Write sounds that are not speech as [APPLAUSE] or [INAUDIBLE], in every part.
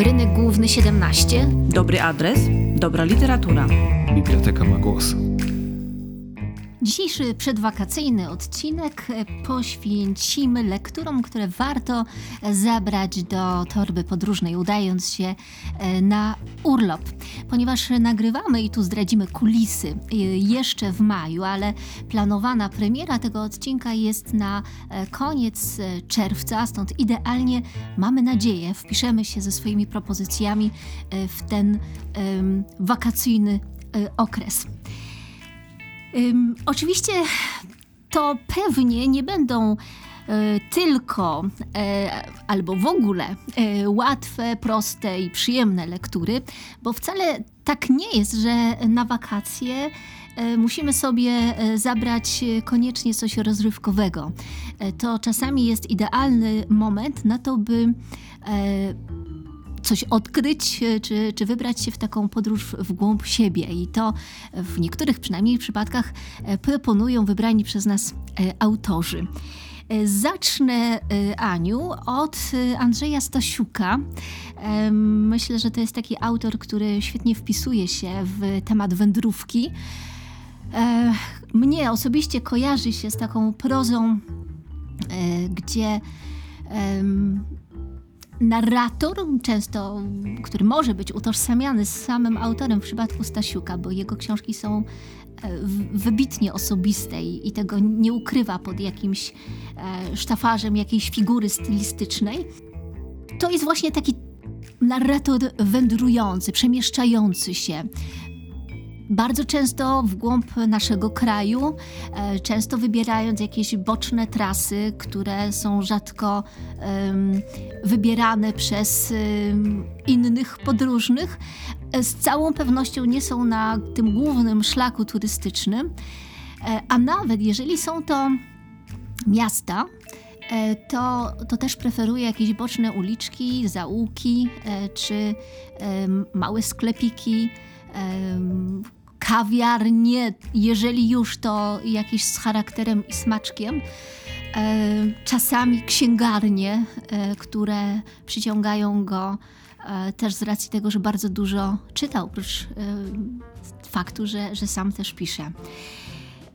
Rynek Główny 17. Dobry adres, dobra literatura. Biblioteka ma głos. Dzisiejszy przedwakacyjny odcinek poświęcimy lekturom, które warto zabrać do torby podróżnej, udając się e, na urlop. Ponieważ nagrywamy i tu zdradzimy kulisy e, jeszcze w maju, ale planowana premiera tego odcinka jest na e, koniec czerwca, stąd idealnie mamy nadzieję, wpiszemy się ze swoimi propozycjami w ten em, wakacyjny okres. Ym, oczywiście to pewnie nie będą e, tylko e, albo w ogóle e, łatwe, proste i przyjemne lektury, bo wcale tak nie jest, że na wakacje musimy sobie zabrać koniecznie coś rozrywkowego. To czasami jest idealny moment na to, by coś odkryć, e, czy, czy wybrać się w taką podróż w głąb siebie. I to w niektórych przynajmniej przypadkach e, proponują wybrani przez nas e, autorzy. Zacznę, Aniu, od Andrzeja Stasiuka. Myślę, że to jest taki autor, który świetnie wpisuje się w temat wędrówki. Mnie osobiście kojarzy się z taką prozą, gdzie narrator, często, który może być utożsamiany z samym autorem w przypadku Stasiuka, bo jego książki są e, wybitnie osobiste i, i tego nie ukrywa pod jakimś e, sztafarzem jakiejś figury stylistycznej. To jest właśnie taki narrator wędrujący, przemieszczający się. Bardzo często w głąb naszego kraju, e, często wybierając jakieś boczne trasy, które są rzadko em, wybierane przez em, innych podróżnych. E, Z całą pewnością nie są na tym głównym szlaku turystycznym, E, a nawet jeżeli są to miasta, to, to też preferuję jakieś boczne uliczki, zaułki czy małe sklepiki, kawiarnie, jeżeli już to jakieś z charakterem i smaczkiem. E, Czasami księgarnie, e, które przyciągają go e, też z racji tego, że bardzo dużo czytał, oprócz faktu, że, że sam też pisze.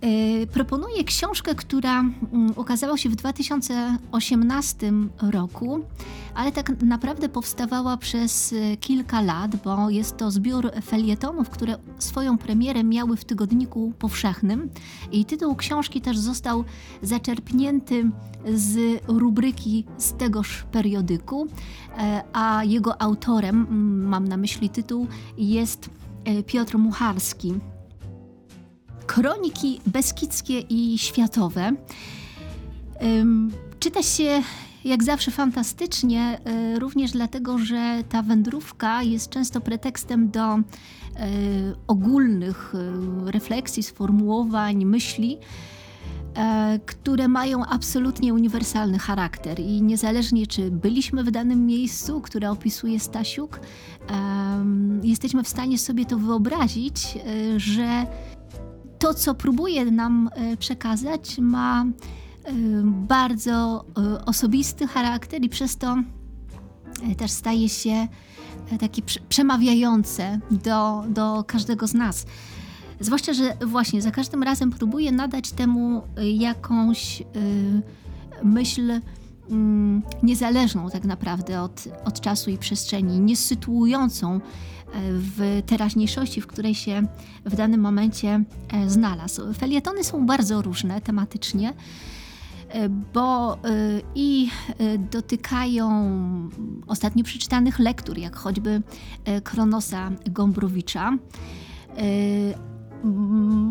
E, Proponuję książkę, która mm, ukazała się w 2018 roku, ale tak naprawdę powstawała przez e, kilka lat, bo jest to zbiór felietonów, które swoją premierę miały w tygodniku powszechnym. I tytuł książki też został zaczerpnięty z rubryki z tegoż periodyku, e, a jego autorem, mm, mam na myśli tytuł, jest Piotr Mucharski. Kroniki beskidzkie i światowe. Czyta się jak zawsze fantastycznie, y, również dlatego, że ta wędrówka jest często pretekstem do y, ogólnych y, refleksji, sformułowań, myśli, które mają absolutnie uniwersalny charakter i niezależnie czy byliśmy w danym miejscu, które opisuje Stasiuk, jesteśmy w stanie sobie to wyobrazić, że to, co próbuje nam e, przekazać, ma e, bardzo e, osobisty charakter i przez to też staje się takie prze- przemawiające do, do każdego z nas. Zwłaszcza, że właśnie za każdym razem próbuje nadać temu jakąś myśl mm, niezależną tak naprawdę od, od czasu i przestrzeni, nie sytuującą w teraźniejszości, w której się w danym momencie e, znalazł. Felietony są bardzo różne tematycznie, e, bo e, i dotykają ostatnio przeczytanych lektur, jak choćby Kronosa Gombrowicza.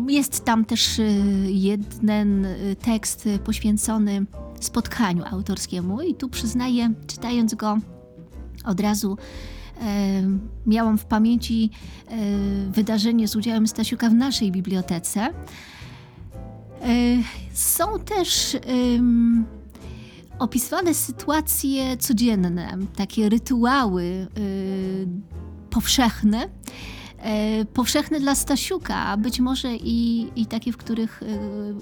Jest tam też jeden tekst poświęcony spotkaniu autorskiemu i tu przyznaję, czytając go od razu miałam w pamięci e, wydarzenie z udziałem Stasiuka w naszej bibliotece. E, są też opisywane sytuacje codzienne, takie rytuały powszechne, e, powszechne dla Stasiuka, być może i, i takie, w których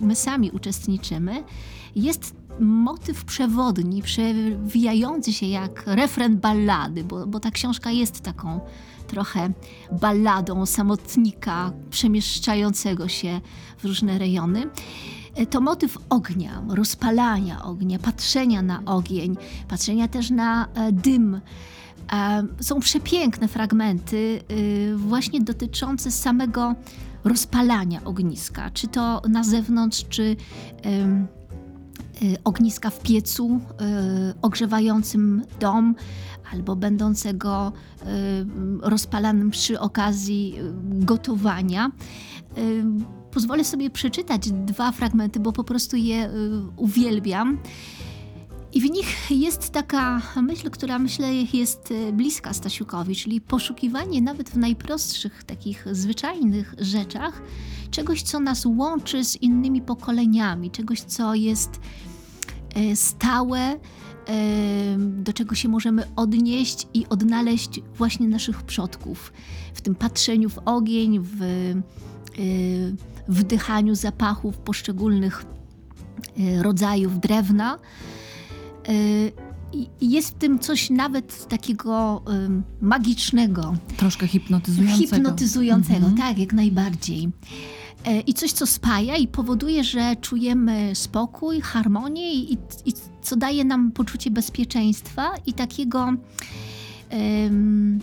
my sami uczestniczymy. Jest motyw przewodni, przewijający się jak refren ballady, bo, bo ta książka jest taką trochę balladą samotnika przemieszczającego się w różne rejony. E, To motyw ognia, rozpalania ognia, patrzenia na ogień, patrzenia też na e, dym. E, Są przepiękne fragmenty, y, właśnie dotyczące samego rozpalania ogniska, czy to na zewnątrz, czy ogniska w piecu y, ogrzewającym dom, albo będącego y, rozpalanym przy okazji y, gotowania. Y, Pozwolę sobie przeczytać dwa fragmenty, bo po prostu je y, uwielbiam. I w nich jest taka myśl, która myślę jest y, bliska Stasiukowi, czyli poszukiwanie nawet w najprostszych, takich zwyczajnych rzeczach czegoś, co nas łączy z innymi pokoleniami, czegoś, co jest e, stałe, e, do czego się możemy odnieść i odnaleźć właśnie naszych przodków. W tym patrzeniu w ogień, w e, wdychaniu zapachów poszczególnych e, rodzajów drewna. I Jest w tym coś nawet takiego magicznego, Troszkę hipnotyzującego. hipnotyzującego, Mhm. tak, jak najbardziej. E, I coś, co spaja i powoduje, że czujemy spokój, harmonię i, i co daje nam poczucie bezpieczeństwa i takiego, em,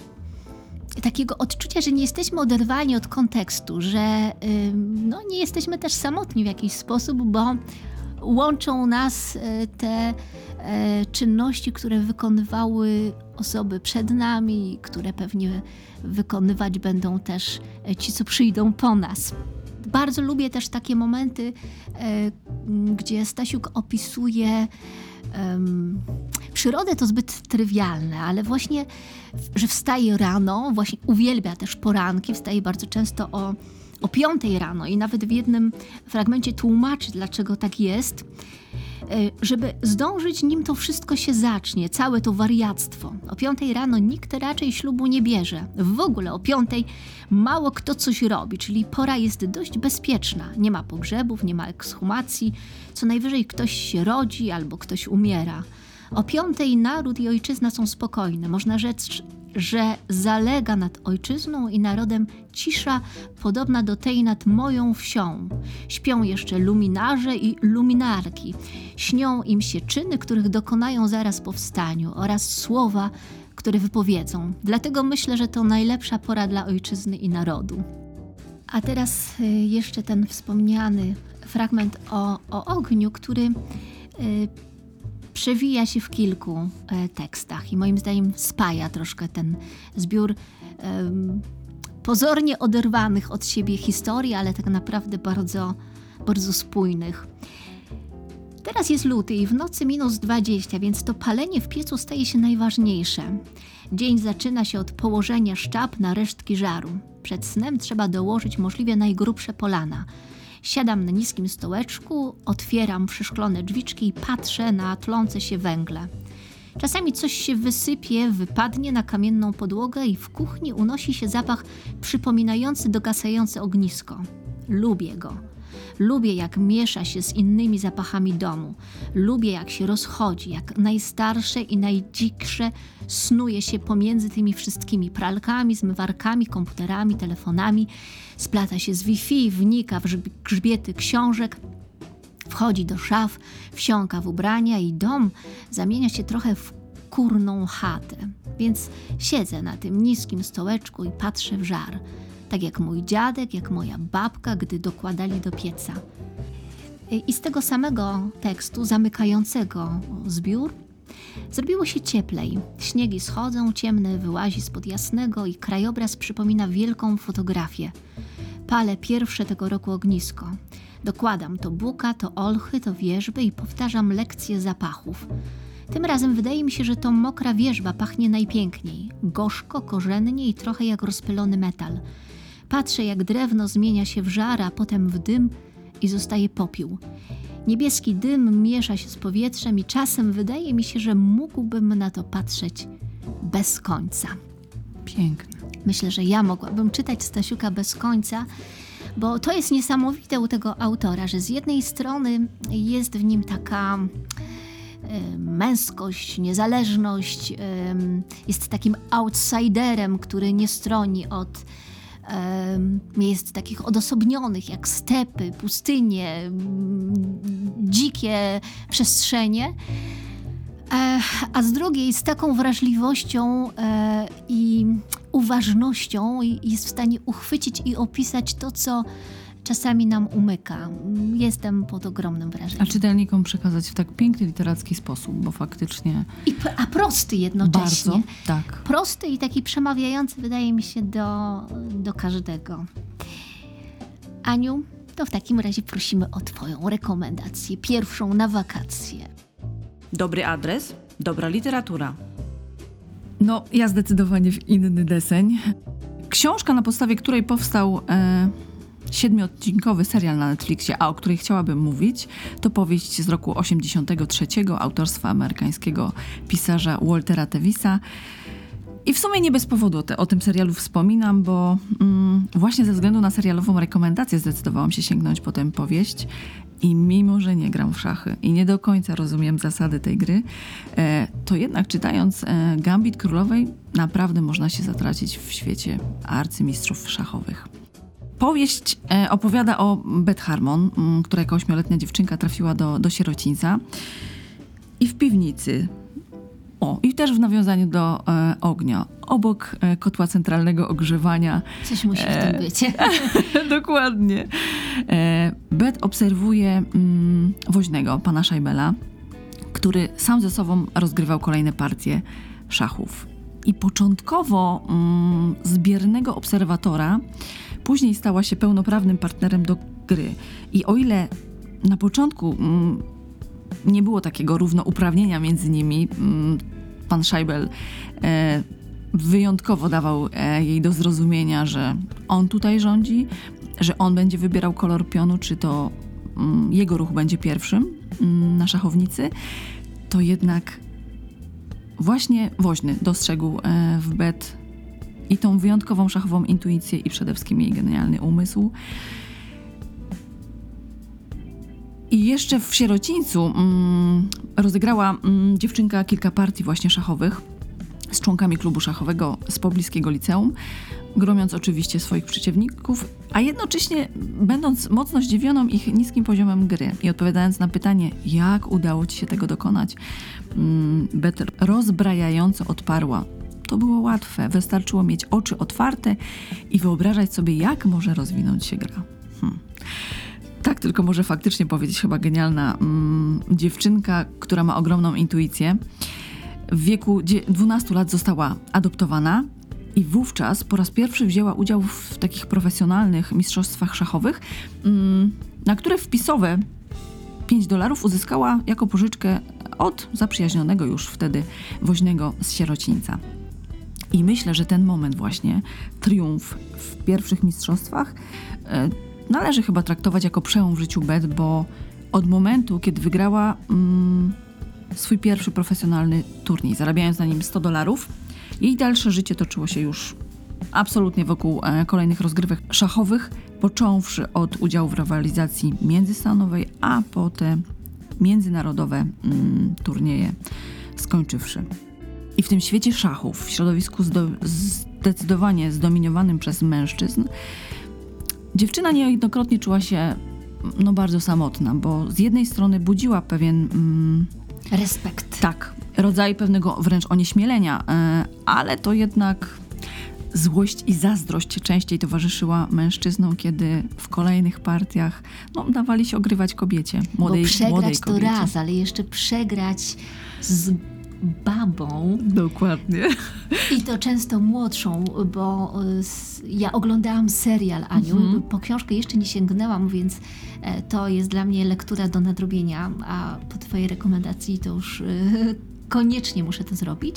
takiego odczucia, że nie jesteśmy oderwani od kontekstu, że em, no, nie jesteśmy też samotni w jakiś sposób, bo łączą nas e, te e, czynności, które wykonywały osoby przed nami, które pewnie wykonywać będą też e, ci, co przyjdą po nas. Bardzo lubię też takie momenty, gdzie Stasiuk opisuje em, przyrodę to zbyt trywialne, ale właśnie, że wstaje rano, właśnie uwielbia też poranki, wstaje bardzo często o, o piątej rano i nawet w jednym fragmencie tłumaczy, dlaczego tak jest, e, żeby zdążyć, nim to wszystko się zacznie, całe to wariactwo. O piątej rano nikt raczej ślubu nie bierze. W ogóle o piątej mało kto coś robi, czyli pora jest dość bezpieczna. Nie ma pogrzebów, nie ma ekshumacji, co najwyżej ktoś się rodzi albo ktoś umiera. O piątej naród i ojczyzna są spokojne. Można rzec, że zalega nad ojczyzną i narodem cisza podobna do tej nad moją wsią. Śpią jeszcze luminarze i luminarki. Śnią im się czyny, których dokonają zaraz po wstaniu oraz słowa, które wypowiedzą. Dlatego myślę, że to najlepsza pora dla ojczyzny i narodu. A teraz y, jeszcze ten wspomniany fragment o, o ogniu, który y, przewija się w kilku e, tekstach i moim zdaniem spaja troszkę ten zbiór em, pozornie oderwanych od siebie historii, ale tak naprawdę bardzo, bardzo spójnych. Teraz jest luty i w nocy minus 20, więc to palenie w piecu staje się najważniejsze. Dzień zaczyna się od położenia szczap na resztki żaru. Przed snem trzeba dołożyć możliwie najgrubsze polana. Siadam na niskim stołeczku, otwieram przeszklone drzwiczki i patrzę na tlące się węgle. Czasami coś się wysypie, wypadnie na kamienną podłogę i w kuchni unosi się zapach przypominający dogasające ognisko. Lubię go. Lubię, jak miesza się z innymi zapachami domu. Lubię, jak się rozchodzi, jak najstarsze i najdziksze snuje się pomiędzy tymi wszystkimi pralkami, zmywarkami, komputerami, telefonami. Splata się z Wi-Fi, wnika w grzb- grzbiety książek, wchodzi do szaf, wsiąka w ubrania i dom zamienia się trochę w kurną chatę. Więc siedzę na tym niskim stołeczku i patrzę w żar. Tak jak mój dziadek, jak moja babka, gdy dokładali do pieca. I z tego samego tekstu zamykającego zbiór zrobiło się cieplej. Śniegi schodzą, ciemne wyłazi spod jasnego i krajobraz przypomina wielką fotografię. Palę pierwsze tego roku ognisko. Dokładam to buka, to olchy, to wierzby i powtarzam lekcje zapachów. Tym razem wydaje mi się, że to mokra wierzba pachnie najpiękniej. Gorzko, korzennie i trochę jak rozpylony metal. Patrzę, jak drewno zmienia się w żar, a potem w dym i zostaje popiół. Niebieski dym miesza się z powietrzem i czasem wydaje mi się, że mógłbym na to patrzeć bez końca. Piękne. Myślę, że ja mogłabym czytać Stasiuka bez końca, Bo to jest niesamowite u tego autora, że z jednej strony jest w nim taka męskość, niezależność, jest takim outsiderem, który nie stroni od miejsc takich odosobnionych, jak stepy, pustynie, dzikie przestrzenie. A z drugiej z taką wrażliwością e, i uważnością jest w stanie uchwycić i opisać to, co czasami nam umyka. Jestem pod ogromnym A wrażeniem. czytelnikom przekazać w tak piękny literacki sposób, bo faktycznie I, p- a prosty jednocześnie. bardzo, tak. Prosty i taki przemawiający wydaje mi się do, do każdego. Aniu, to w takim razie prosimy o Twoją rekomendację, pierwszą na wakacje. Dobry adres, dobra literatura. No, ja zdecydowanie w inny deseń. Książka, na podstawie której powstał e, siedmiodcinkowy serial na Netflixie, a o której chciałabym mówić, to powieść z roku 83 autorstwa amerykańskiego pisarza Waltera Tevisa. I w sumie nie bez powodu te, o tym serialu wspominam, bo mm, właśnie ze względu na serialową rekomendację zdecydowałam się sięgnąć po tę powieść. I mimo, że nie gram w szachy i nie do końca rozumiem zasady tej gry, e, to jednak czytając e, Gambit Królowej, naprawdę można się zatracić w świecie arcymistrzów szachowych. Powieść e, opowiada o Beth Harmon, która jako ośmioletnia dziewczynka trafiła do, do sierocińca i w piwnicy o, i też w nawiązaniu do e, ognia. Obok e, kotła centralnego ogrzewania. Coś musi w E, tym być. [LAUGHS] Dokładnie. E, Bet obserwuje mm, woźnego, pana Szajbela, który sam ze sobą rozgrywał kolejne partie szachów. I początkowo mm, z biernego obserwatora później stała się pełnoprawnym partnerem do gry. I o ile na początku mm, nie było takiego równouprawnienia między nimi. Mm, Pan Scheibel e, wyjątkowo dawał e, jej do zrozumienia, że on tutaj rządzi, że on będzie wybierał kolor pionu, czy to mm, jego ruch będzie pierwszym mm, na szachownicy, to jednak właśnie woźny dostrzegł e, w Bet i tą wyjątkową szachową intuicję i przede wszystkim jej genialny umysł. I jeszcze w sierocińcu mm, rozegrała mm, dziewczynka kilka partii właśnie szachowych z członkami klubu szachowego z pobliskiego liceum, gromiąc oczywiście swoich przeciwników, a jednocześnie będąc mocno zdziwioną ich niskim poziomem gry i odpowiadając na pytanie, jak udało ci się tego dokonać, mm, Bet rozbrajająco odparła. To było łatwe, wystarczyło mieć oczy otwarte i wyobrażać sobie, jak może rozwinąć się gra. Hmm. Tak, tylko może faktycznie powiedzieć chyba genialna mm, dziewczynka, która ma ogromną intuicję. W wieku dzie- 12 lat została adoptowana i wówczas po raz pierwszy wzięła udział w takich profesjonalnych mistrzostwach szachowych, mm, na które wpisowe 5 dolarów uzyskała jako pożyczkę od zaprzyjaźnionego już wtedy woźnego z sierocińca. I myślę, że ten moment właśnie, triumf w pierwszych mistrzostwach, e, należy chyba traktować jako przełom w życiu Bet, bo od momentu, kiedy wygrała mm, swój pierwszy profesjonalny turniej, zarabiając na nim 100 dolarów, jej dalsze życie toczyło się już absolutnie wokół e, kolejnych rozgrywek szachowych, począwszy od udziału w rywalizacji międzystanowej, a po te międzynarodowe mm, turnieje skończywszy. I w tym świecie szachów, w środowisku zdecydowanie zdominowanym przez mężczyzn, dziewczyna niejednokrotnie czuła się no, bardzo samotna, bo z jednej strony budziła pewien mm, Respekt. tak, rodzaj pewnego wręcz onieśmielenia, e, ale to jednak złość i zazdrość częściej towarzyszyła mężczyznom, kiedy w kolejnych partiach no, dawali się ogrywać kobiecie, młodej, Bo przegrać młodej to kobiecie. raz, ale jeszcze przegrać z babą Dokładnie. i to często młodszą, bo s- ja oglądałam serial Aniu, Mhm. po książkę jeszcze nie sięgnęłam, więc e, to jest dla mnie lektura do nadrobienia, a po twojej rekomendacji to już y, [LAUGHS] koniecznie muszę to zrobić.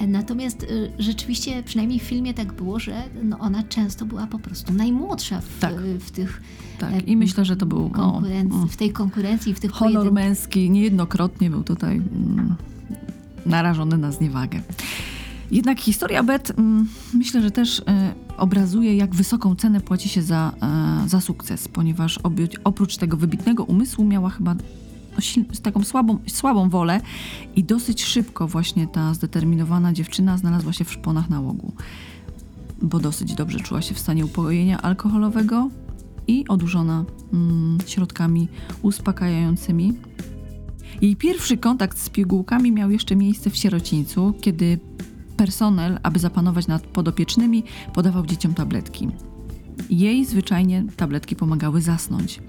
E, Natomiast rzeczywiście, przynajmniej w filmie tak było, że no ona często była po prostu najmłodsza w, Tak. w tych Tak, i myślę, że to był no, konkurencji, mm, w tej konkurencji, w tych honor pojedynkach. męski niejednokrotnie był tutaj mm, narażony na zniewagę. Jednak historia Bet mm, myślę, że też e, obrazuje, jak wysoką cenę płaci się za, e, za sukces, ponieważ oprócz tego wybitnego umysłu miała chyba no, taką słabą, słabą wolę i dosyć szybko właśnie ta zdeterminowana dziewczyna znalazła się w szponach nałogu, bo dosyć dobrze czuła się w stanie upojenia alkoholowego i odurzona mm, środkami uspokajającymi. Jej pierwszy kontakt z pigułkami miał jeszcze miejsce w sierocińcu, kiedy personel, aby zapanować nad podopiecznymi, podawał dzieciom tabletki. Jej zwyczajnie tabletki pomagały zasnąć.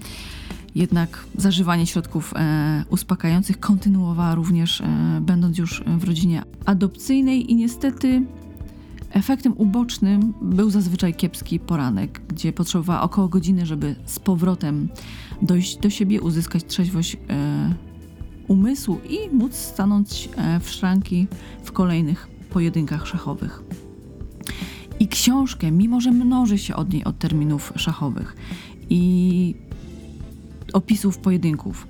Jednak zażywanie środków e, uspokajających kontynuowała również, e, będąc już w rodzinie adopcyjnej, i niestety efektem ubocznym był zazwyczaj kiepski poranek, gdzie potrzebowała około godziny, żeby z powrotem dojść do siebie, uzyskać trzeźwość e, umysłu i móc stanąć e, w szranki w kolejnych pojedynkach szachowych. I książkę, mimo że mnoży się od niej od terminów szachowych i opisów pojedynków,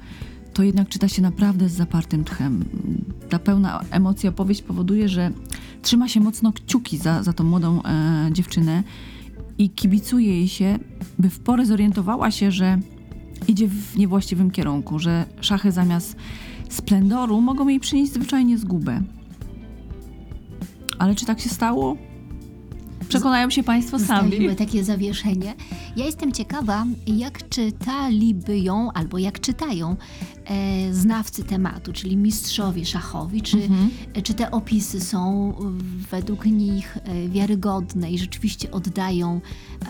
to jednak czyta się naprawdę z zapartym tchem. Ta pełna emocji opowieść powoduje, że trzyma się mocno kciuki za, za tą młodą e, dziewczynę i kibicuje jej się, by w porę zorientowała się, że idzie w niewłaściwym kierunku, że szachy zamiast splendoru mogą jej przynieść zwyczajnie zgubę. Ale czy tak się stało? Przekonają się Państwo sami. Takie zawieszenie. Ja jestem ciekawa, jak czytaliby ją, albo jak czytają e, znawcy tematu, czyli mistrzowie szachowi, czy, Mhm. e, czy te opisy są e, według nich e, wiarygodne i rzeczywiście oddają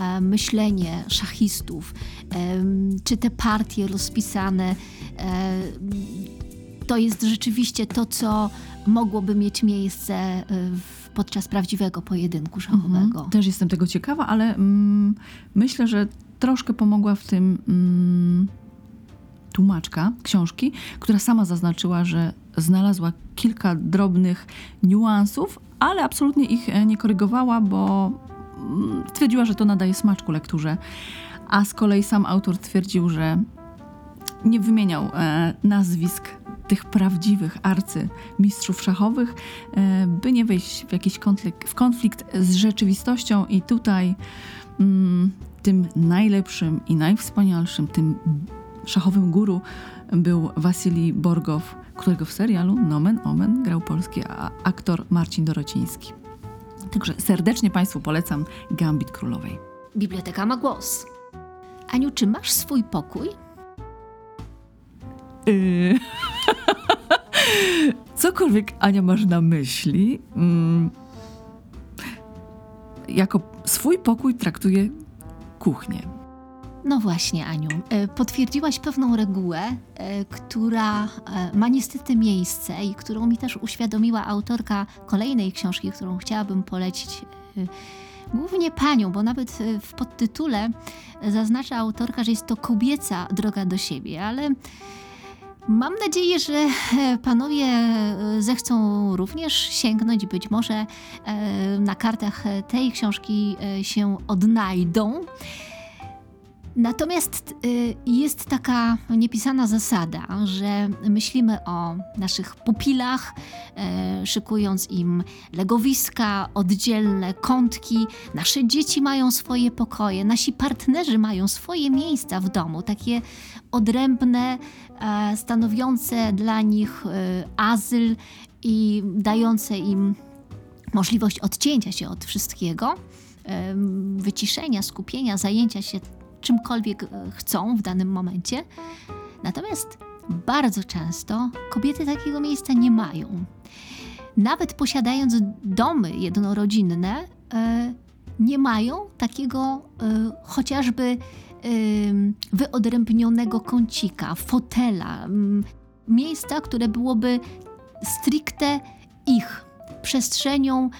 e, myślenie szachistów, Em, czy te partie rozpisane e, to jest rzeczywiście to, co mogłoby mieć miejsce e, podczas prawdziwego pojedynku szachowego. Mhm. Też jestem tego ciekawa, ale mm, myślę, że troszkę pomogła w tym mm, tłumaczka książki, która sama zaznaczyła, że znalazła kilka drobnych niuansów, ale absolutnie ich e, nie korygowała, bo mm, twierdziła, że to nadaje smaczku lekturze. A z kolei sam autor twierdził, że nie wymieniał e, nazwisk tych prawdziwych arcymistrzów szachowych, e, by nie wejść w jakiś konflikt, w konflikt z rzeczywistością i tutaj mm, tym najlepszym i najwspanialszym, tym szachowym guru był Wasilij Borgow, którego w serialu Nomen Omen grał polski aktor Marcin Dorociński. Także serdecznie Państwu polecam Gambit Królowej. Biblioteka ma głos. Aniu, czy masz swój pokój? Yy. [LAUGHS] Cokolwiek Ania masz na myśli, mm, Jako swój pokój traktuję kuchnię. No właśnie, Aniu. E, Potwierdziłaś pewną regułę, e, która e, ma niestety miejsce i którą mi też uświadomiła autorka kolejnej książki, którą chciałabym polecić. Głównie panią, bo nawet w podtytule zaznacza autorka, że jest to kobieca droga do siebie, ale mam nadzieję, że e, panowie e, zechcą również sięgnąć, być może e, na kartach tej książki się odnajdą. Natomiast y, jest taka niepisana zasada, że myślimy o naszych pupilach, e, szykując im legowiska, oddzielne kątki. Nasze dzieci mają swoje pokoje, nasi partnerzy mają swoje miejsca w domu, takie odrębne, e, stanowiące dla nich e, azyl i dające im możliwość odcięcia się od wszystkiego, wyciszenia, skupienia, zajęcia się czymkolwiek e, chcą w danym momencie. Natomiast bardzo często kobiety takiego miejsca nie mają. Nawet posiadając domy jednorodzinne, e, nie mają takiego e, chociażby wyodrębnionego kącika, fotela, miejsca, które byłoby stricte ich przestrzenią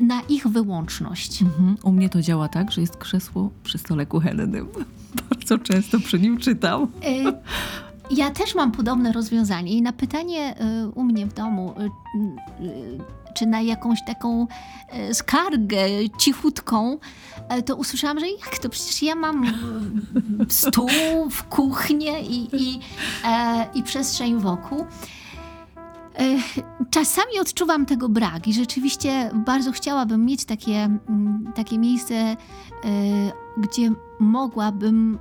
na ich wyłączność. mhm, u mnie to działa tak, że jest krzesło przy stole kuchennym. [LAUGHS] Bardzo często przy nim czytam. Y, Ja też mam podobne rozwiązanie i na pytanie y, u mnie w domu, y, y, czy na jakąś taką skargę cichutką, to usłyszałam, że jak to przecież ja mam stół w kuchnię i, i, i przestrzeń wokół. E, Czasami odczuwam tego brak i rzeczywiście bardzo chciałabym mieć takie, mm, takie miejsce, e, gdzie mogłabym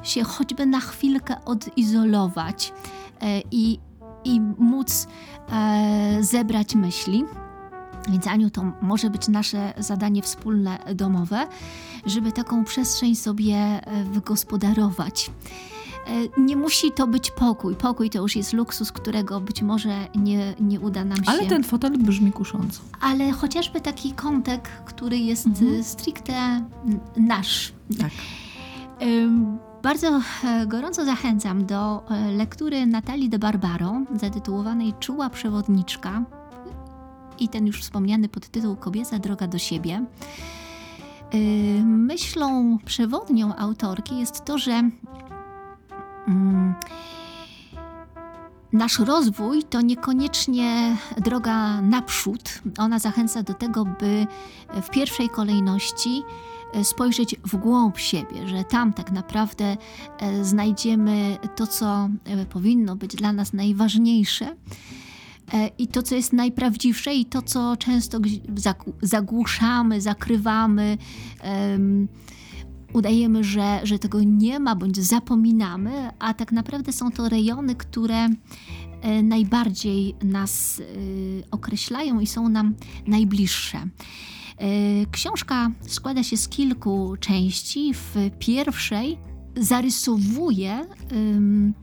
e, się choćby na chwilkę odizolować i, i móc zebrać myśli. Więc Aniu, to może być nasze zadanie wspólne domowe, żeby taką przestrzeń sobie wygospodarować. E, Nie musi to być pokój. Pokój to już jest luksus, którego być może nie, nie uda nam się. Ale ten fotel brzmi kusząco. Ale chociażby taki kątek, który jest Mhm. e, stricte nasz. Tak. Ym, Bardzo e, gorąco zachęcam do e, lektury Natalii de Barbaro, zatytułowanej Czuła przewodniczka i ten już wspomniany podtytuł Kobieca droga do siebie. Myślą przewodnią autorki jest to, że mm, nasz rozwój to niekoniecznie droga naprzód. Ona zachęca do tego, by w pierwszej kolejności e, spojrzeć w głąb siebie, że tam tak naprawdę e, znajdziemy to, co e, powinno być dla nas najważniejsze. I to, co jest najprawdziwsze, i to, co często zagłuszamy, zakrywamy, udajemy, że, że tego nie ma, bądź zapominamy, a tak naprawdę są to rejony, które e, najbardziej nas e, określają i są nam najbliższe. E, Książka składa się z kilku części. W pierwszej zarysowuje ym,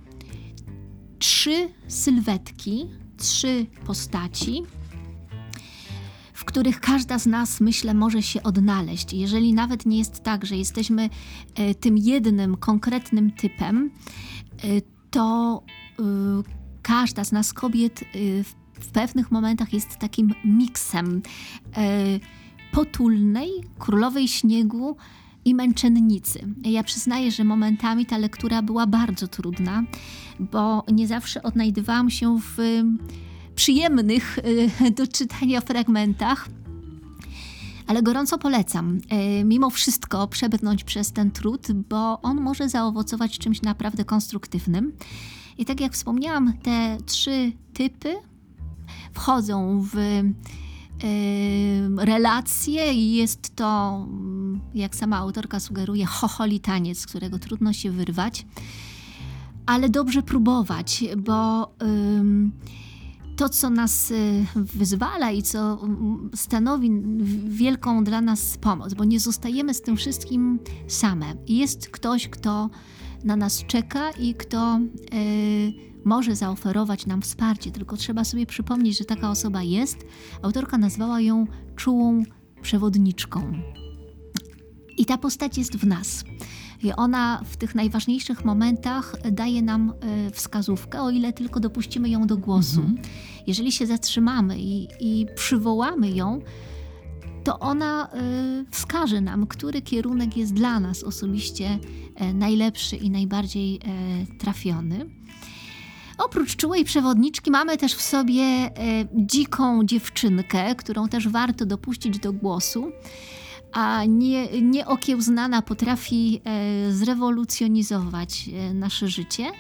trzy sylwetki, trzy postaci, których każda z nas, myślę, może się odnaleźć. Jeżeli nawet nie jest tak, że jesteśmy e, tym jednym konkretnym typem, e, to e, każda z nas kobiet w, pewnych momentach jest takim miksem potulnej, królowej śniegu i męczennicy. Ja przyznaję, że momentami ta lektura była bardzo trudna, bo nie zawsze odnajdywałam się w przyjemnych y, do czytania fragmentach. Ale gorąco polecam, y, mimo wszystko przebrnąć przez ten trud, bo on może zaowocować czymś naprawdę konstruktywnym. I tak jak wspomniałam, te trzy typy wchodzą w y, relacje i jest to, jak sama autorka sugeruje, chocholi taniec, z którego trudno się wyrwać. Ale dobrze próbować, bo ym, to, co nas y, wyzwala i co stanowi wielką dla nas pomoc, bo nie zostajemy z tym wszystkim same. Jest ktoś, kto na nas czeka i kto y, może zaoferować nam wsparcie, tylko trzeba sobie przypomnieć, że taka osoba jest. Autorka nazwała ją czułą przewodniczką. I ta postać jest w nas. I ona w tych najważniejszych momentach daje nam e, wskazówkę, o ile tylko dopuścimy ją do głosu. Jeżeli się zatrzymamy i, i przywołamy ją, to ona e, wskaże nam, który kierunek jest dla nas osobiście e, najlepszy i najbardziej trafiony. Oprócz czułej przewodniczki mamy też w sobie dziką dziewczynkę, którą też warto dopuścić do głosu a nie, nieokiełznana potrafi e, zrewolucjonizować e, nasze życie.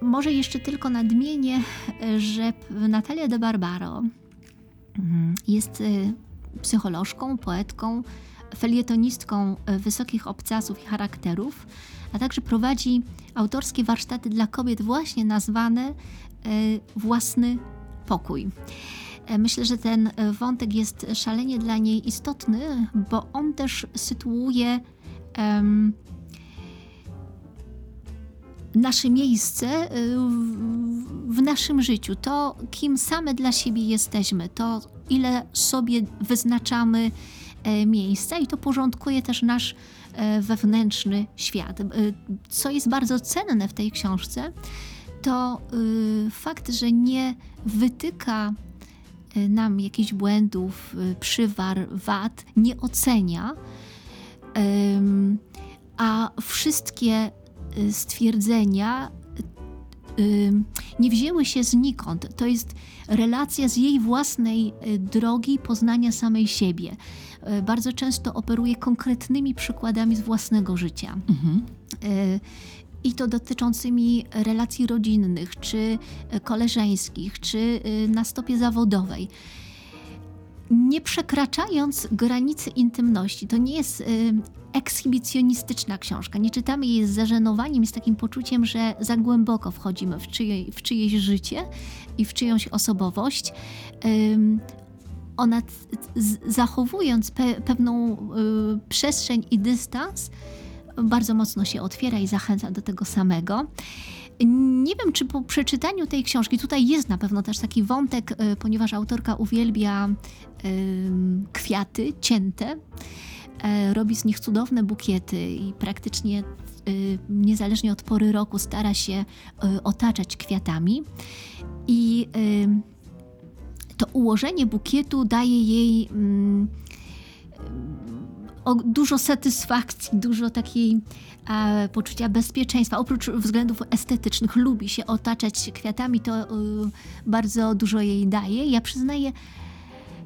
Może jeszcze tylko nadmienię, e, że Natalia de Barbaro mm, jest psycholożką, poetką, felietonistką wysokich obcasów i charakterów, a także prowadzi autorskie warsztaty dla kobiet właśnie nazwane Własny Pokój. E, Myślę, że ten e, wątek jest szalenie dla niej istotny, bo on też sytuuje em, nasze miejsce e, w, w naszym życiu. To, kim same dla siebie jesteśmy, to ile sobie wyznaczamy miejsca i to porządkuje też nasz wewnętrzny świat. Co jest bardzo cenne w tej książce, to y, fakt, że nie wytyka nam jakichś błędów, y, przywar, wad, nie ocenia, a wszystkie y, stwierdzenia y, nie wzięły się znikąd. To jest relacja z jej własnej y, drogi poznania samej siebie. Y, Bardzo często operuje konkretnymi przykładami z własnego życia. Mhm. I to dotyczącymi relacji rodzinnych, czy e, koleżeńskich, czy y, na stopie zawodowej. Nie przekraczając granicy intymności, to nie jest y, ekshibicjonistyczna książka. Nie czytamy jej z zażenowaniem z takim poczuciem, że za głęboko wchodzimy w, czyje, w czyjeś życie i w czyjąś osobowość. Ona zachowując pe- pewną y, przestrzeń i dystans, bardzo mocno się otwiera i zachęca do tego samego. Nie wiem, czy po przeczytaniu tej książki, tutaj jest na pewno też taki wątek, y, ponieważ autorka uwielbia kwiaty cięte, e, robi z nich cudowne bukiety i praktycznie y, niezależnie od pory roku stara się y, otaczać kwiatami. I to ułożenie bukietu daje jej mm, o, dużo satysfakcji, dużo takiej e, poczucia bezpieczeństwa. Oprócz względów estetycznych lubi się otaczać kwiatami, to y, bardzo dużo jej daje. Ja przyznaję,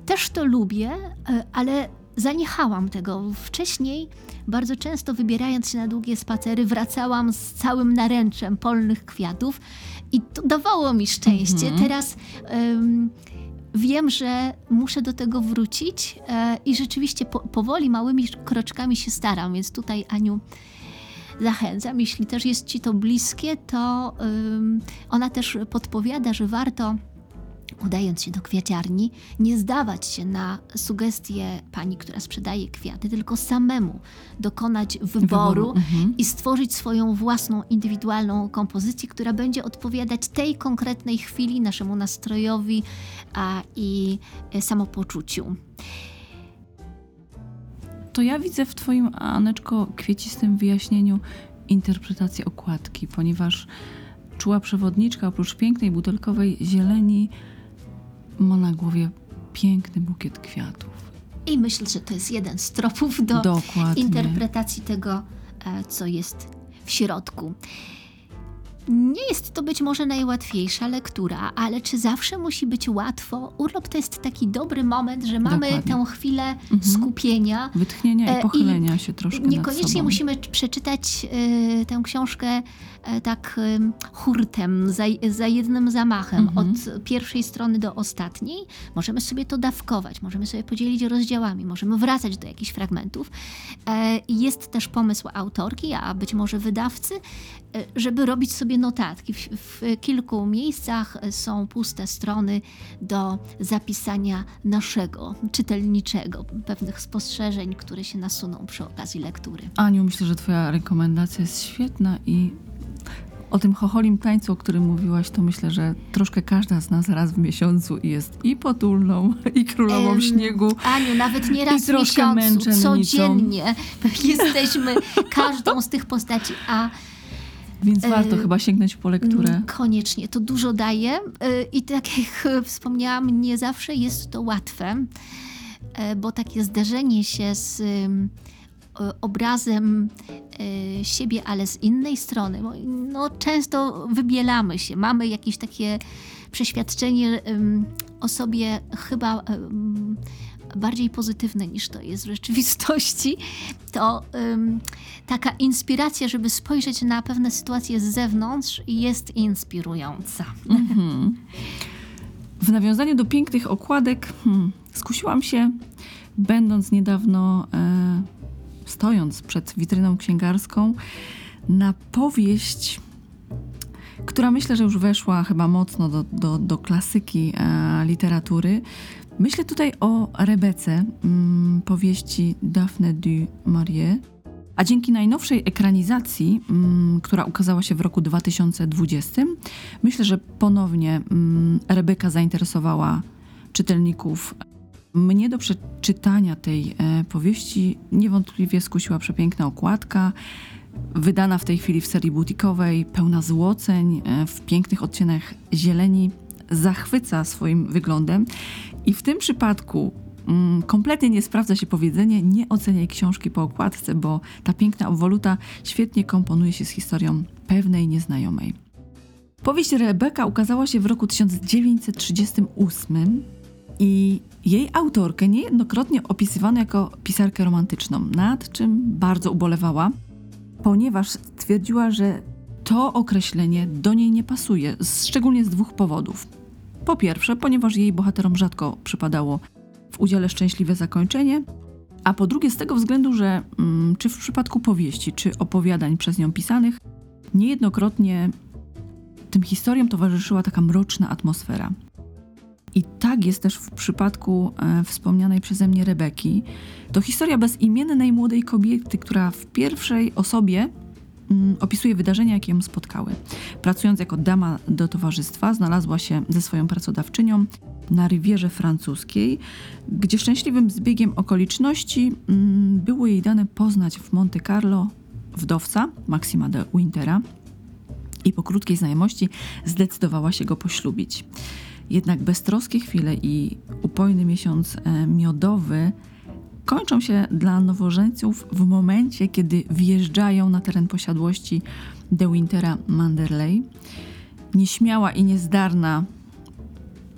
też to lubię, e, ale zaniechałam tego. Wcześniej, bardzo często wybierając się na długie spacery, wracałam z całym naręczem polnych kwiatów i to dawało mi szczęście. Mhm. Teraz em, wiem, że muszę do tego wrócić e, i rzeczywiście po, powoli, małymi kroczkami się staram, więc tutaj Aniu zachęcam. Jeśli też jest Ci to bliskie, to ona też podpowiada, że warto udając się do kwiaciarni, nie zdawać się na sugestie pani, która sprzedaje kwiaty, tylko samemu dokonać wyboru, Mhm. i stworzyć swoją własną, indywidualną kompozycję, która będzie odpowiadać tej konkretnej chwili, naszemu nastrojowi a, i e, samopoczuciu. To ja widzę w Twoim, Aneczko, kwiecistym wyjaśnieniu interpretację okładki, ponieważ czuła przewodniczka oprócz pięknej butelkowej zieleni ma na głowie piękny bukiet kwiatów. I myślę, że to jest jeden z tropów do Dokładnie. interpretacji tego, e, co jest w środku. Nie jest to być może najłatwiejsza lektura, ale czy zawsze musi być łatwo? Urlop to jest taki dobry moment, że mamy Dokładnie. tę chwilę Mhm. skupienia. Wytchnienia E, i i pochylenia się troszkę Niekoniecznie musimy przeczytać e, tę książkę e, tak e, hurtem, za, za jednym zamachem, Mhm. od pierwszej strony do ostatniej. Możemy sobie to dawkować, możemy sobie podzielić rozdziałami, możemy wracać do jakichś fragmentów. E, Jest też pomysł autorki, a być może wydawcy, e, żeby robić sobie notatki. W, w kilku miejscach są puste strony do zapisania naszego, czytelniczego, pewnych spostrzeżeń, które się nasuną przy okazji lektury. Aniu, myślę, że Twoja rekomendacja jest świetna i o tym chocholim tańcu, o którym mówiłaś, to myślę, że troszkę każda z nas raz w miesiącu jest i potulną, [LAUGHS] i królową Em, śniegu. Aniu, nawet nie raz w miesiącu, codziennie [LAUGHS] jesteśmy każdą z tych postaci, a Więc e, warto chyba sięgnąć po lekturę. Mm, Koniecznie, to dużo daje y, i tak jak e, [LAUGHS] wspomniałam, nie zawsze jest to łatwe, e, bo takie zderzenie się z e, obrazem e, siebie, ale z innej strony, no, często wybielamy się, mamy jakieś takie przeświadczenie o sobie chyba bardziej pozytywne niż to jest w rzeczywistości, to ym, taka inspiracja, żeby spojrzeć na pewne sytuacje z zewnątrz jest inspirująca. Mhm. W nawiązaniu do pięknych okładek hmm, skusiłam się, będąc niedawno, e, stojąc przed witryną księgarską, na powieść, która myślę, że już weszła chyba mocno do, do, do klasyki e, literatury. Myślę tutaj o Rebece, mm, powieści Daphne du Maurier. A dzięki najnowszej ekranizacji, mm, która ukazała się w roku 2020, myślę, że ponownie mm, Rebeka zainteresowała czytelników. Mnie do przeczytania tej e, powieści niewątpliwie skusiła przepiękna okładka, wydana w tej chwili w serii butikowej, pełna złoceń, e, w pięknych odcieniach zieleni, zachwyca swoim wyglądem. I w tym przypadku mm, kompletnie nie sprawdza się powiedzenie nie oceniaj książki po okładce, bo ta piękna obwoluta świetnie komponuje się z historią pewnej nieznajomej. Powieść Rebeka ukazała się w roku 1938 i jej autorkę niejednokrotnie opisywano jako pisarkę romantyczną, nad czym bardzo ubolewała, ponieważ stwierdziła, że to określenie do niej nie pasuje, szczególnie z dwóch powodów. Po pierwsze, ponieważ jej bohaterom rzadko przypadało w udziale szczęśliwe zakończenie, a po drugie z tego względu, że mm, czy w przypadku powieści, czy opowiadań przez nią pisanych, niejednokrotnie tym historiom towarzyszyła taka mroczna atmosfera. I tak jest też w przypadku e, wspomnianej przeze mnie Rebeki. To historia bezimiennej młodej kobiety, która w pierwszej osobie opisuje wydarzenia, jakie ją spotkały. Pracując jako dama do towarzystwa, znalazła się ze swoją pracodawczynią na rywierze francuskiej, gdzie szczęśliwym zbiegiem okoliczności mm, było jej dane poznać w Monte Carlo wdowca Maxima de Wintera i po krótkiej znajomości zdecydowała się go poślubić. Jednak beztroskie chwile i upojny miesiąc e, miodowy kończą się dla nowożeńców w momencie, kiedy wjeżdżają na teren posiadłości de Wintera Manderley. Nieśmiała i niezdarna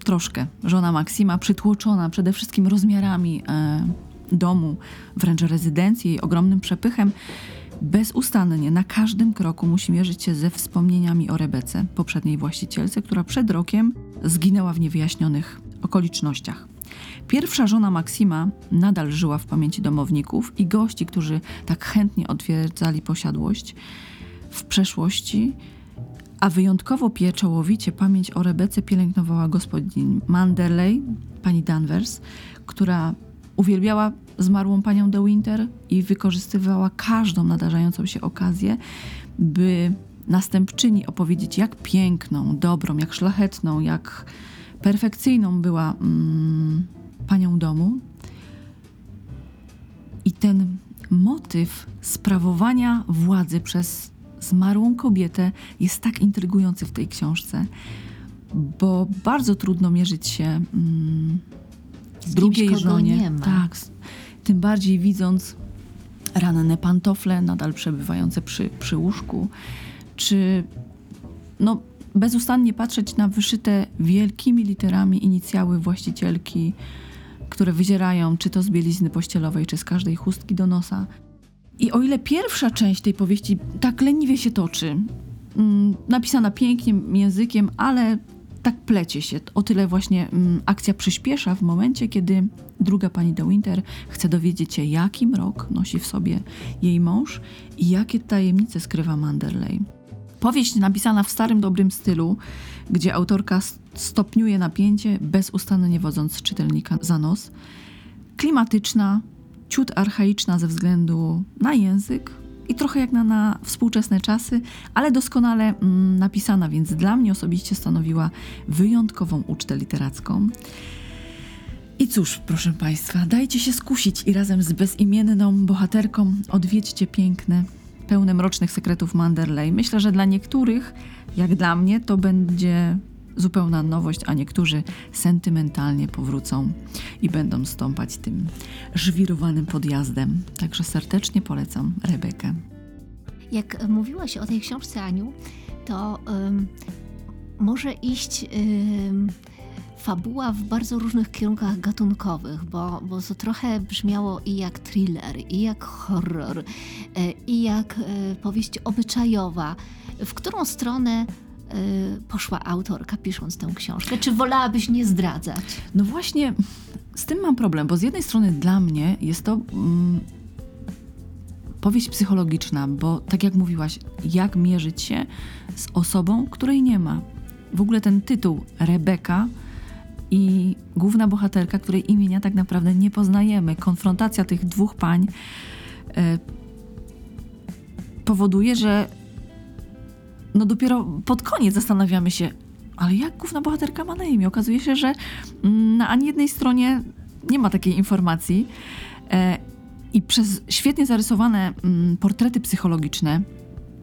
troszkę żona Maksima, przytłoczona przede wszystkim rozmiarami e, domu, wręcz rezydencji, jej ogromnym przepychem, bezustannie na każdym kroku musi mierzyć się ze wspomnieniami o Rebece, poprzedniej właścicielce, która przed rokiem zginęła w niewyjaśnionych okolicznościach. Pierwsza żona Maksima nadal żyła w pamięci domowników i gości, którzy tak chętnie odwiedzali posiadłość w przeszłości, a wyjątkowo pieczołowicie pamięć o Rebece pielęgnowała gospodyni Manderley, pani Danvers, która uwielbiała zmarłą panią de Winter i wykorzystywała każdą nadarzającą się okazję, by następczyni opowiedzieć, jak piękną, dobrą, jak szlachetną, jak perfekcyjną była mm, panią domu. I ten motyw sprawowania władzy przez zmarłą kobietę jest tak intrygujący w tej książce, bo bardzo trudno mierzyć się mm, Z drugiej kimś, żonie. Tak, tym bardziej widząc ranne pantofle nadal przebywające przy, przy łóżku, czy no, bezustannie patrzeć na wyszyte wielkimi literami inicjały właścicielki, które wyzierają czy to z bielizny pościelowej, czy z każdej chustki do nosa. I o ile pierwsza część tej powieści tak leniwie się toczy, mm, napisana pięknym językiem, ale tak plecie się, o tyle właśnie mm, akcja przyspiesza w momencie, kiedy druga pani de Winter chce dowiedzieć się, jaki mrok nosi w sobie jej mąż i jakie tajemnice skrywa Manderley. Powieść napisana w starym, dobrym stylu, gdzie autorka stopniuje napięcie, bezustannie wodząc czytelnika za nos. Klimatyczna, ciut archaiczna ze względu na język i trochę jak na, na współczesne czasy, ale doskonale mm, napisana, więc dla mnie osobiście stanowiła wyjątkową ucztę literacką. I cóż, proszę Państwa, dajcie się skusić i razem z bezimienną bohaterką odwiedźcie piękne, pełne mrocznych sekretów Manderley. Myślę, że dla niektórych, jak dla mnie, to będzie zupełna nowość, a niektórzy sentymentalnie powrócą i będą stąpać tym żwirowanym podjazdem. Także serdecznie polecam Rebekę. Jak mówiłaś o tej książce, Aniu, to ym, może iść ym, fabuła w bardzo różnych kierunkach gatunkowych, bo, bo to trochę brzmiało i jak thriller, i jak horror, y, i jak y, powieść obyczajowa. W którą stronę y, poszła autorka pisząc tę książkę? Czy wolałabyś nie zdradzać? No właśnie, z tym mam problem, bo z jednej strony dla mnie jest to mm, powieść psychologiczna, bo tak jak mówiłaś, jak mierzyć się z osobą, której nie ma. W ogóle ten tytuł Rebeka i główna bohaterka, której imienia tak naprawdę nie poznajemy. Konfrontacja tych dwóch pań e, powoduje, że no dopiero pod koniec zastanawiamy się, ale jak główna bohaterka ma na imię? Okazuje się, że mm, na ani jednej stronie nie ma takiej informacji. E, I przez świetnie zarysowane mm, portrety psychologiczne,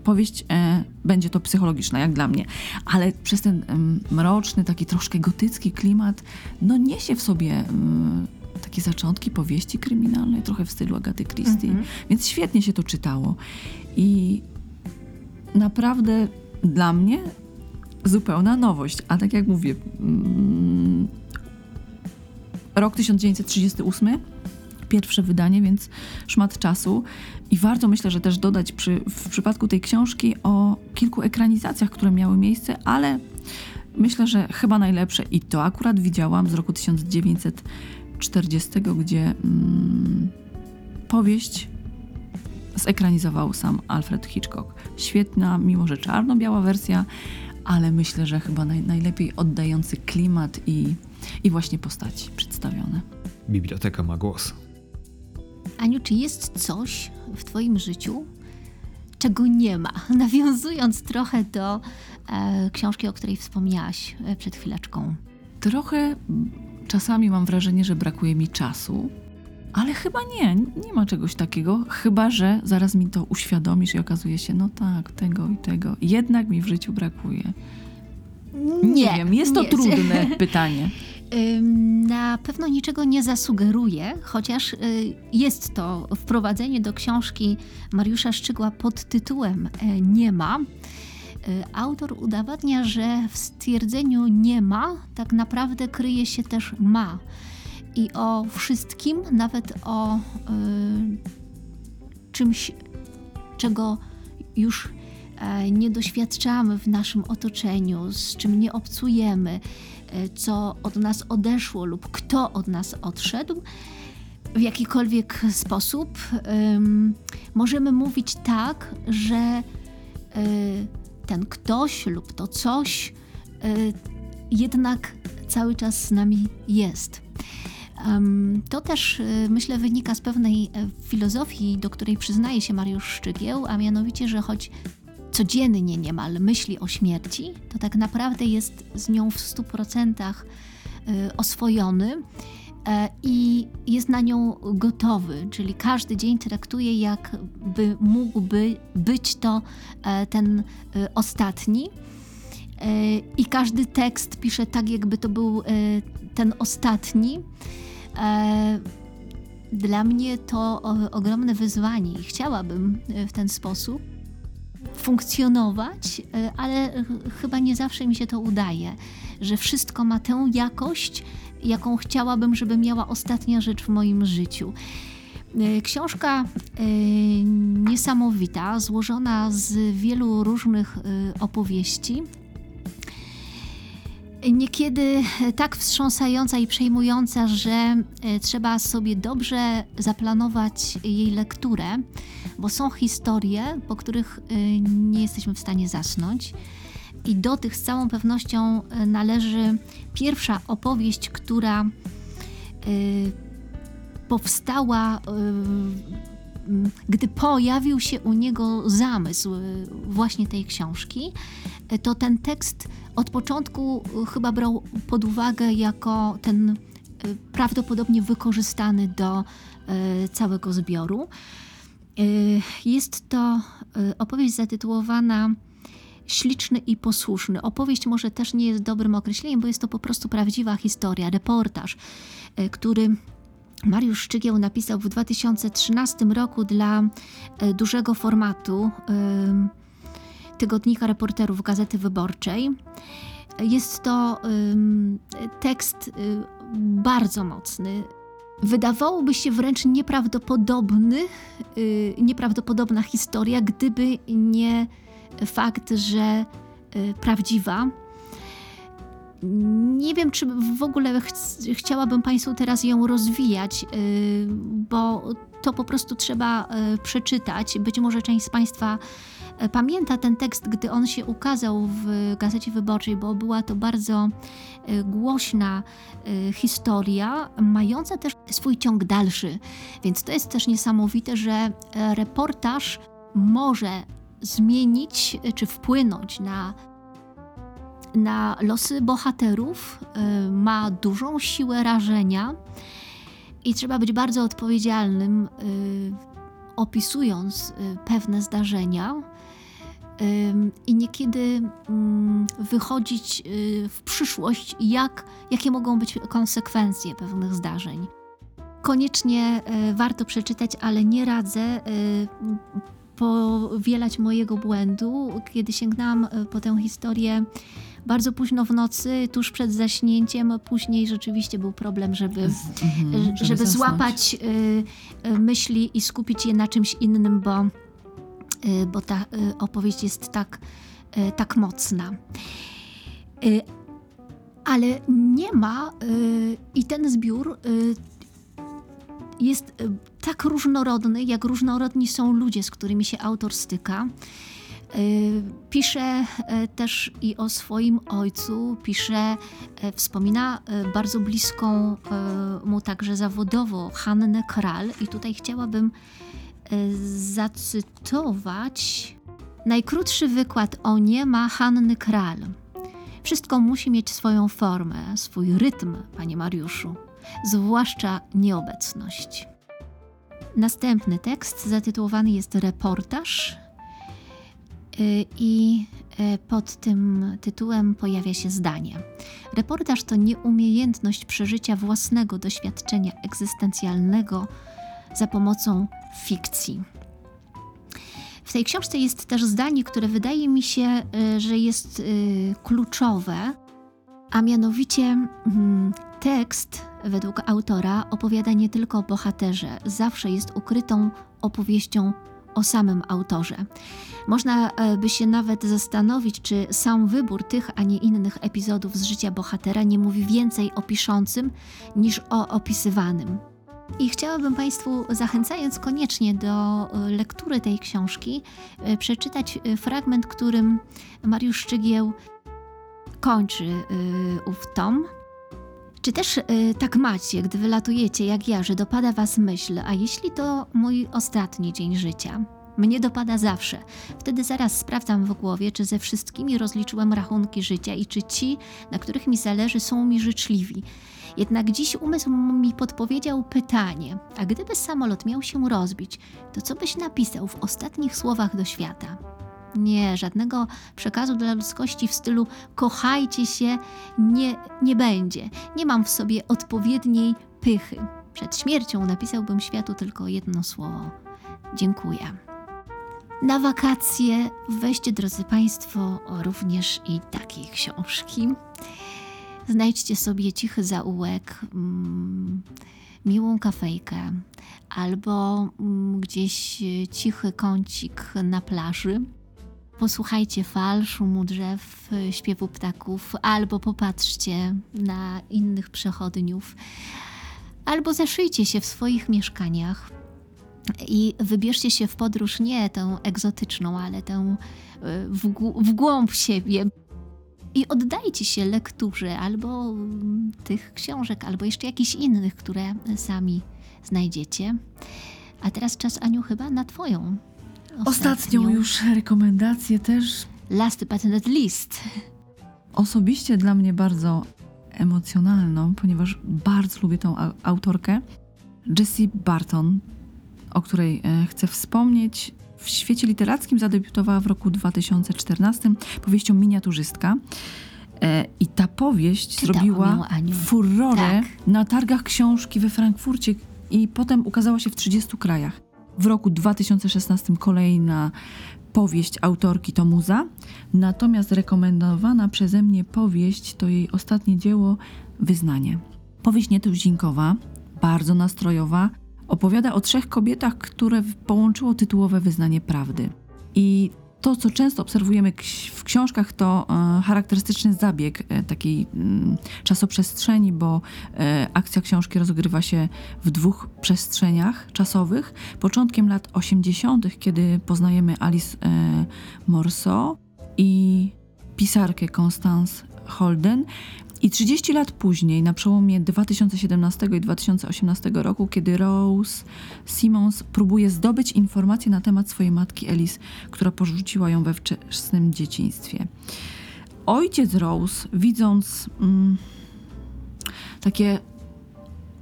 powieść e, będzie to psychologiczna, jak dla mnie, ale przez ten mroczny, taki troszkę gotycki klimat, no niesie w sobie mm, takie zaczątki powieści kryminalnej, trochę w stylu Agaty Christie, Mhm. więc świetnie się to czytało. I naprawdę dla mnie zupełna nowość. A tak jak mówię, mm, rok 1938, pierwsze wydanie, więc szmat czasu. I warto myślę, że też dodać przy, w przypadku tej książki o kilku ekranizacjach, które miały miejsce, ale myślę, że chyba najlepsze i to akurat widziałam z roku 1940, gdzie mm, powieść zekranizował sam Alfred Hitchcock. Świetna, mimo że czarno-biała wersja, ale myślę, że chyba naj, najlepiej oddający klimat i, i właśnie postaci przedstawione. Biblioteka ma głos. Aniu, czy jest coś w Twoim życiu, czego nie ma? [LAUGHS] Nawiązując trochę do e, książki, o której wspomniałaś e, przed chwileczką. Trochę czasami mam wrażenie, że brakuje mi czasu, ale chyba nie, nie ma czegoś takiego, chyba że zaraz mi to uświadomisz i okazuje się, no tak, tego i tego. Jednak mi w życiu brakuje. Nie, wiem, jest to nie. trudne [LAUGHS] pytanie. Na pewno niczego nie zasugeruje, chociaż y, jest to wprowadzenie do książki Mariusza Szczygła pod tytułem e, Nie ma. Y, Autor udowadnia, że w stwierdzeniu nie ma tak naprawdę kryje się też ma. I o wszystkim, nawet o y, czymś, czego już e, nie doświadczamy w naszym otoczeniu, z czym nie obcujemy, co od nas odeszło lub kto od nas odszedł, w jakikolwiek sposób ym, możemy mówić tak, że y, ten ktoś lub to coś y, jednak cały czas z nami jest. Em, To też y, myślę wynika z pewnej e, filozofii, do której przyznaje się Mariusz Szczygieł, a mianowicie, że choć codziennie niemal myśli o śmierci, to tak naprawdę jest z nią w 100% y, oswojony e, i jest na nią gotowy, czyli każdy dzień traktuje jakby mógłby być to e, ten y, ostatni. E, I każdy tekst pisze tak, jakby to był ten ostatni. Dla mnie to ogromne wyzwanie i chciałabym w ten sposób funkcjonować, e, ale ch- chyba nie zawsze mi się to udaje, że wszystko ma tę jakość, jaką chciałabym, żeby miała ostatnia rzecz w moim życiu. E, Książka e, niesamowita, złożona z wielu różnych opowieści. Niekiedy tak wstrząsająca i przejmująca, że e, trzeba sobie dobrze zaplanować jej lekturę, bo są historie, po których e, nie jesteśmy w stanie zasnąć. I do tych z całą pewnością e, należy pierwsza opowieść, która e, powstała, gdy pojawił się u niego zamysł właśnie tej książki, to ten tekst od początku y, chyba brał pod uwagę jako ten y, prawdopodobnie wykorzystany do y, całego zbioru. Jest to opowieść zatytułowana Śliczny i posłuszny. Opowieść może też nie jest dobrym określeniem, bo jest to po prostu prawdziwa historia, reportaż, który Mariusz Szczygieł napisał w 2013 roku dla dużego formatu tygodnika reporterów Gazety Wyborczej. Jest to tekst y, bardzo mocny. Wydawałoby się wręcz nieprawdopodobny, y, nieprawdopodobna historia, gdyby nie fakt, że y, prawdziwa. Nie wiem, czy w ogóle ch- chciałabym Państwu teraz ją rozwijać, bo to po prostu trzeba przeczytać. Być może część z Państwa pamięta ten tekst, gdy on się ukazał w Gazecie Wyborczej, bo była to bardzo yy, głośna yy, historia, mająca też swój ciąg dalszy. Więc to jest też niesamowite, że e, reportaż może zmienić czy wpłynąć na na losy bohaterów, ma dużą siłę rażenia i trzeba być bardzo odpowiedzialnym, opisując pewne zdarzenia. I niekiedy mm, wychodzić y, w przyszłość, jak, jakie mogą być konsekwencje pewnych zdarzeń. Koniecznie y, warto przeczytać, ale nie radzę y, powielać mojego błędu. Kiedy sięgnęłam po tę historię bardzo późno w nocy, tuż przed zaśnięciem. Później rzeczywiście był problem, żeby, mhm, żeby, zasnąć. złapać myśli i skupić je na czymś innym, bo, bo ta y, opowieść jest tak, y, tak mocna. Y, ale nie ma y, i ten zbiór y, jest y, tak różnorodny, jak różnorodni są ludzie, z którymi się autor styka. Y, Pisze y, też i o swoim ojcu, pisze, y, wspomina y, bardzo bliską y, mu także zawodowo Hannę Kral i tutaj chciałabym y, zacytować najkrótszy wykład o nie ma Hanny Kral. Wszystko musi mieć swoją formę, swój rytm, panie Mariuszu, zwłaszcza nieobecność. Następny tekst zatytułowany jest Reportaż y, i y, pod tym tytułem pojawia się zdanie. Reportaż to nieumiejętność przeżycia własnego doświadczenia egzystencjalnego za pomocą fikcji. W tej książce jest też zdanie, które wydaje mi się, y, że jest y, kluczowe, a mianowicie mm, tekst według autora opowiada nie tylko o bohaterze, zawsze jest ukrytą opowieścią o samym autorze. Można e, by się nawet zastanowić, czy sam wybór tych, a nie innych epizodów z życia bohatera nie mówi więcej o piszącym niż o opisywanym. I chciałabym Państwu, zachęcając koniecznie do e, lektury tej książki, e, przeczytać e, fragment, którym Mariusz Szczygieł kończy ów tom. Czy też e, tak macie, gdy wylatujecie jak ja, że dopada Was myśl, a jeśli to mój ostatni dzień życia? Mnie dopada zawsze. Wtedy zaraz sprawdzam w głowie, czy ze wszystkimi rozliczyłem rachunki życia i czy ci, na których mi zależy, są mi życzliwi. Jednak dziś umysł mi podpowiedział pytanie: a gdyby samolot miał się rozbić, to co byś napisał w ostatnich słowach do świata? Nie, żadnego przekazu dla ludzkości w stylu kochajcie się nie, nie będzie. Nie mam w sobie odpowiedniej pychy. Przed śmiercią napisałbym światu tylko jedno słowo: dziękuję. Na wakacje weźcie, drodzy Państwo, również i takie książki. Znajdźcie sobie cichy zaułek, mm, miłą kafejkę albo mm, gdzieś cichy kącik na plaży. Posłuchajcie fal, szumu drzew, śpiewu ptaków, albo popatrzcie na innych przechodniów, albo zaszyjcie się w swoich mieszkaniach i wybierzcie się w podróż nie tę egzotyczną, ale tę e, w, głą- w głąb siebie. I oddajcie się lekturze albo mm, tych książek, albo jeszcze jakichś innych, które sami znajdziecie. A teraz czas, Aniu, chyba na Twoją. Ostatnią już rekomendację też Last but not least. osobiście dla mnie bardzo emocjonalną, ponieważ bardzo lubię tą au- autorkę, Jessie Barton, o której e, chcę wspomnieć. W świecie literackim zadebiutowała w roku 2014 powieścią Miniaturzystka. E, I ta powieść zrobiła furorę Tak. na targach książki we Frankfurcie i potem ukazała się w 30 krajach. W roku 2016 kolejna powieść autorki to Muza, natomiast rekomendowana przeze mnie powieść to jej ostatnie dzieło Wyznanie. Powieść nietuzinkowa, bardzo nastrojowa, opowiada o trzech kobietach, które połączyło tytułowe wyznanie prawdy. I to, co często obserwujemy w książkach, to e, charakterystyczny zabieg e, takiej mm, czasoprzestrzeni, bo e, akcja książki rozgrywa się w dwóch przestrzeniach czasowych. Początkiem lat 80., kiedy poznajemy Alice Morso i pisarkę Constance Holden. I 30 lat później, na przełomie 2017 i 2018 roku, kiedy Rose Simmons próbuje zdobyć informacje na temat swojej matki Elise, która porzuciła ją we wczesnym dzieciństwie. Ojciec Rose, widząc mm, takie,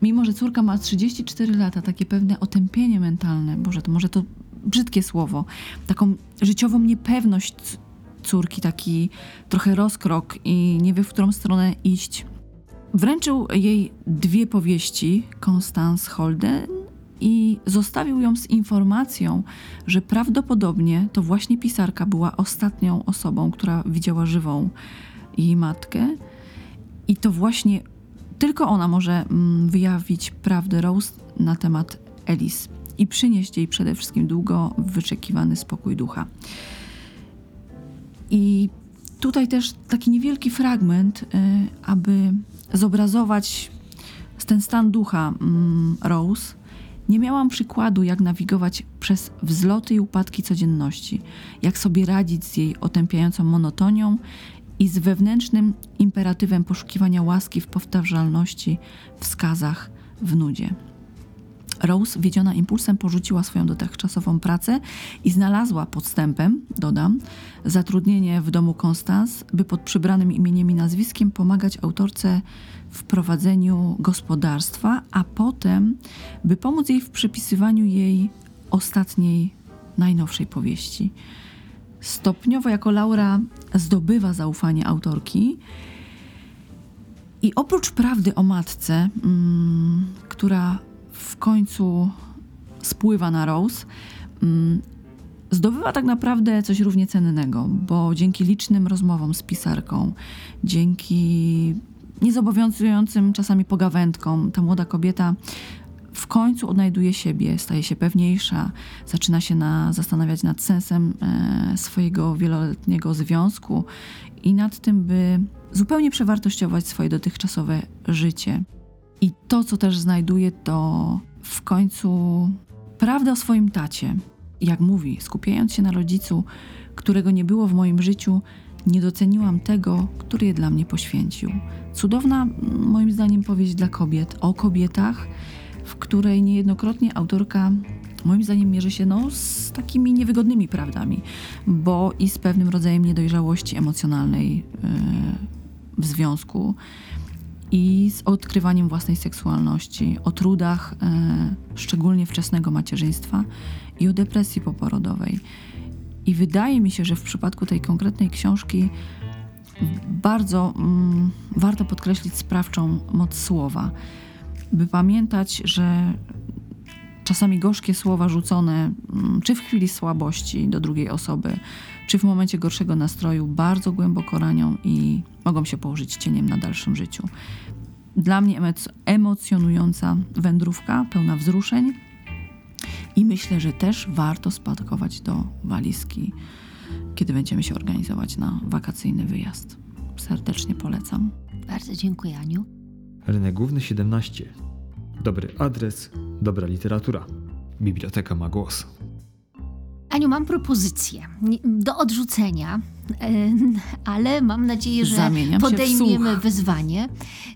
mimo że córka ma 34 lata, takie pewne otępienie mentalne, boże, to może to brzydkie słowo, taką życiową niepewność córki, taki trochę rozkrok i nie wie, w którą stronę iść. Wręczył jej dwie powieści Constance Holden i zostawił ją z informacją, że prawdopodobnie to właśnie pisarka była ostatnią osobą, która widziała żywą jej matkę. I to właśnie tylko ona może mm, wyjawić prawdę Rose na temat Elis i przynieść jej przede wszystkim długo wyczekiwany spokój ducha. I tutaj też taki niewielki fragment, y, aby zobrazować ten stan ducha mm, Rose. Nie miałam przykładu, jak nawigować przez wzloty i upadki codzienności, jak sobie radzić z jej otępiającą monotonią i z wewnętrznym imperatywem poszukiwania łaski w powtarzalności, wskazach, w nudzie. Rose, wiedziona impulsem, porzuciła swoją dotychczasową pracę i znalazła podstępem, dodam, zatrudnienie w domu Constance, by pod przybranym imieniem i nazwiskiem pomagać autorce w prowadzeniu gospodarstwa, a potem, by pomóc jej w przepisywaniu jej ostatniej, najnowszej powieści. Stopniowo jako Laura zdobywa zaufanie autorki. I oprócz prawdy o matce, mm, która w końcu spływa na Rose, mm, zdobywa tak naprawdę coś równie cennego, bo dzięki licznym rozmowom z pisarką, dzięki niezobowiązującym czasami pogawędkom, ta młoda kobieta w końcu odnajduje siebie, staje się pewniejsza, zaczyna się na, zastanawiać nad sensem e, swojego wieloletniego związku i nad tym, by zupełnie przewartościować swoje dotychczasowe życie. I to, co też znajduje, to w końcu prawdę o swoim tacie. Jak mówi, skupiając się na rodzicu, którego nie było w moim życiu, nie doceniłam tego, który je dla mnie poświęcił. Cudowna, moim zdaniem, powieść dla kobiet, o kobietach, w której niejednokrotnie autorka, moim zdaniem, mierzy się no, z takimi niewygodnymi prawdami, bo i z pewnym rodzajem niedojrzałości emocjonalnej yy, w związku, i z odkrywaniem własnej seksualności, o trudach e, szczególnie wczesnego macierzyństwa i o depresji poporodowej. I wydaje mi się, że w przypadku tej konkretnej książki bardzo mm, warto podkreślić sprawczą moc słowa, by pamiętać, że czasami gorzkie słowa rzucone, mm, czy w chwili słabości do drugiej osoby, czy w momencie gorszego nastroju, bardzo głęboko ranią i mogą się położyć cieniem na dalszym życiu. Dla mnie emoc- emocjonująca wędrówka, pełna wzruszeń. I myślę, że też warto spadkować do walizki, kiedy będziemy się organizować na wakacyjny wyjazd. Serdecznie polecam. Bardzo dziękuję, Aniu. Rynek Główny 17. Dobry adres, dobra literatura. Biblioteka ma głos. Aniu, mam propozycję do odrzucenia, e, ale mam nadzieję, że Zamieniam podejmiemy wyzwanie.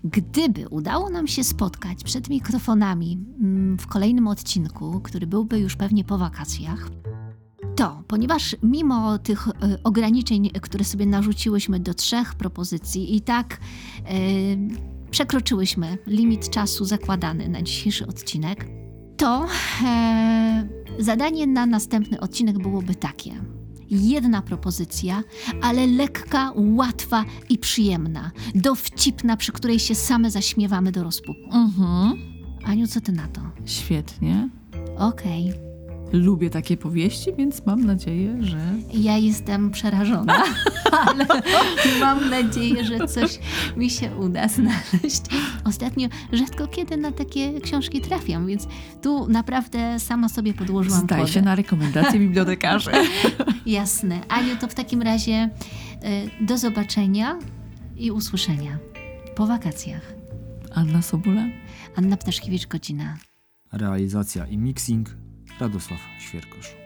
Gdyby udało nam się spotkać przed mikrofonami mm, w kolejnym odcinku, który byłby już pewnie po wakacjach, to ponieważ mimo tych e, ograniczeń, które sobie narzuciłyśmy do trzech propozycji, i tak e, przekroczyłyśmy limit czasu zakładany na dzisiejszy odcinek, to e, zadanie na następny odcinek byłoby takie. Jedna propozycja, ale lekka, łatwa i przyjemna, dowcipna, przy której się same zaśmiewamy do rozpuku. Mhm. Aniu, co ty na to? Świetnie. Okej, Lubię takie powieści, więc mam nadzieję, że ja jestem przerażona, [LAUGHS] ale mam nadzieję, że coś mi się uda znaleźć. Ostatnio rzadko kiedy na takie książki trafiam, więc tu naprawdę sama sobie podłożyłam zdaje kłodę. się na rekomendacje bibliotekarzy. [LAUGHS] Jasne. Aniu, to w takim razie y, do zobaczenia i usłyszenia po wakacjach. Anna Sobula. Anna Ptaszkiewicz-Godzina. Realizacja i mixing Radosław Świerkosz.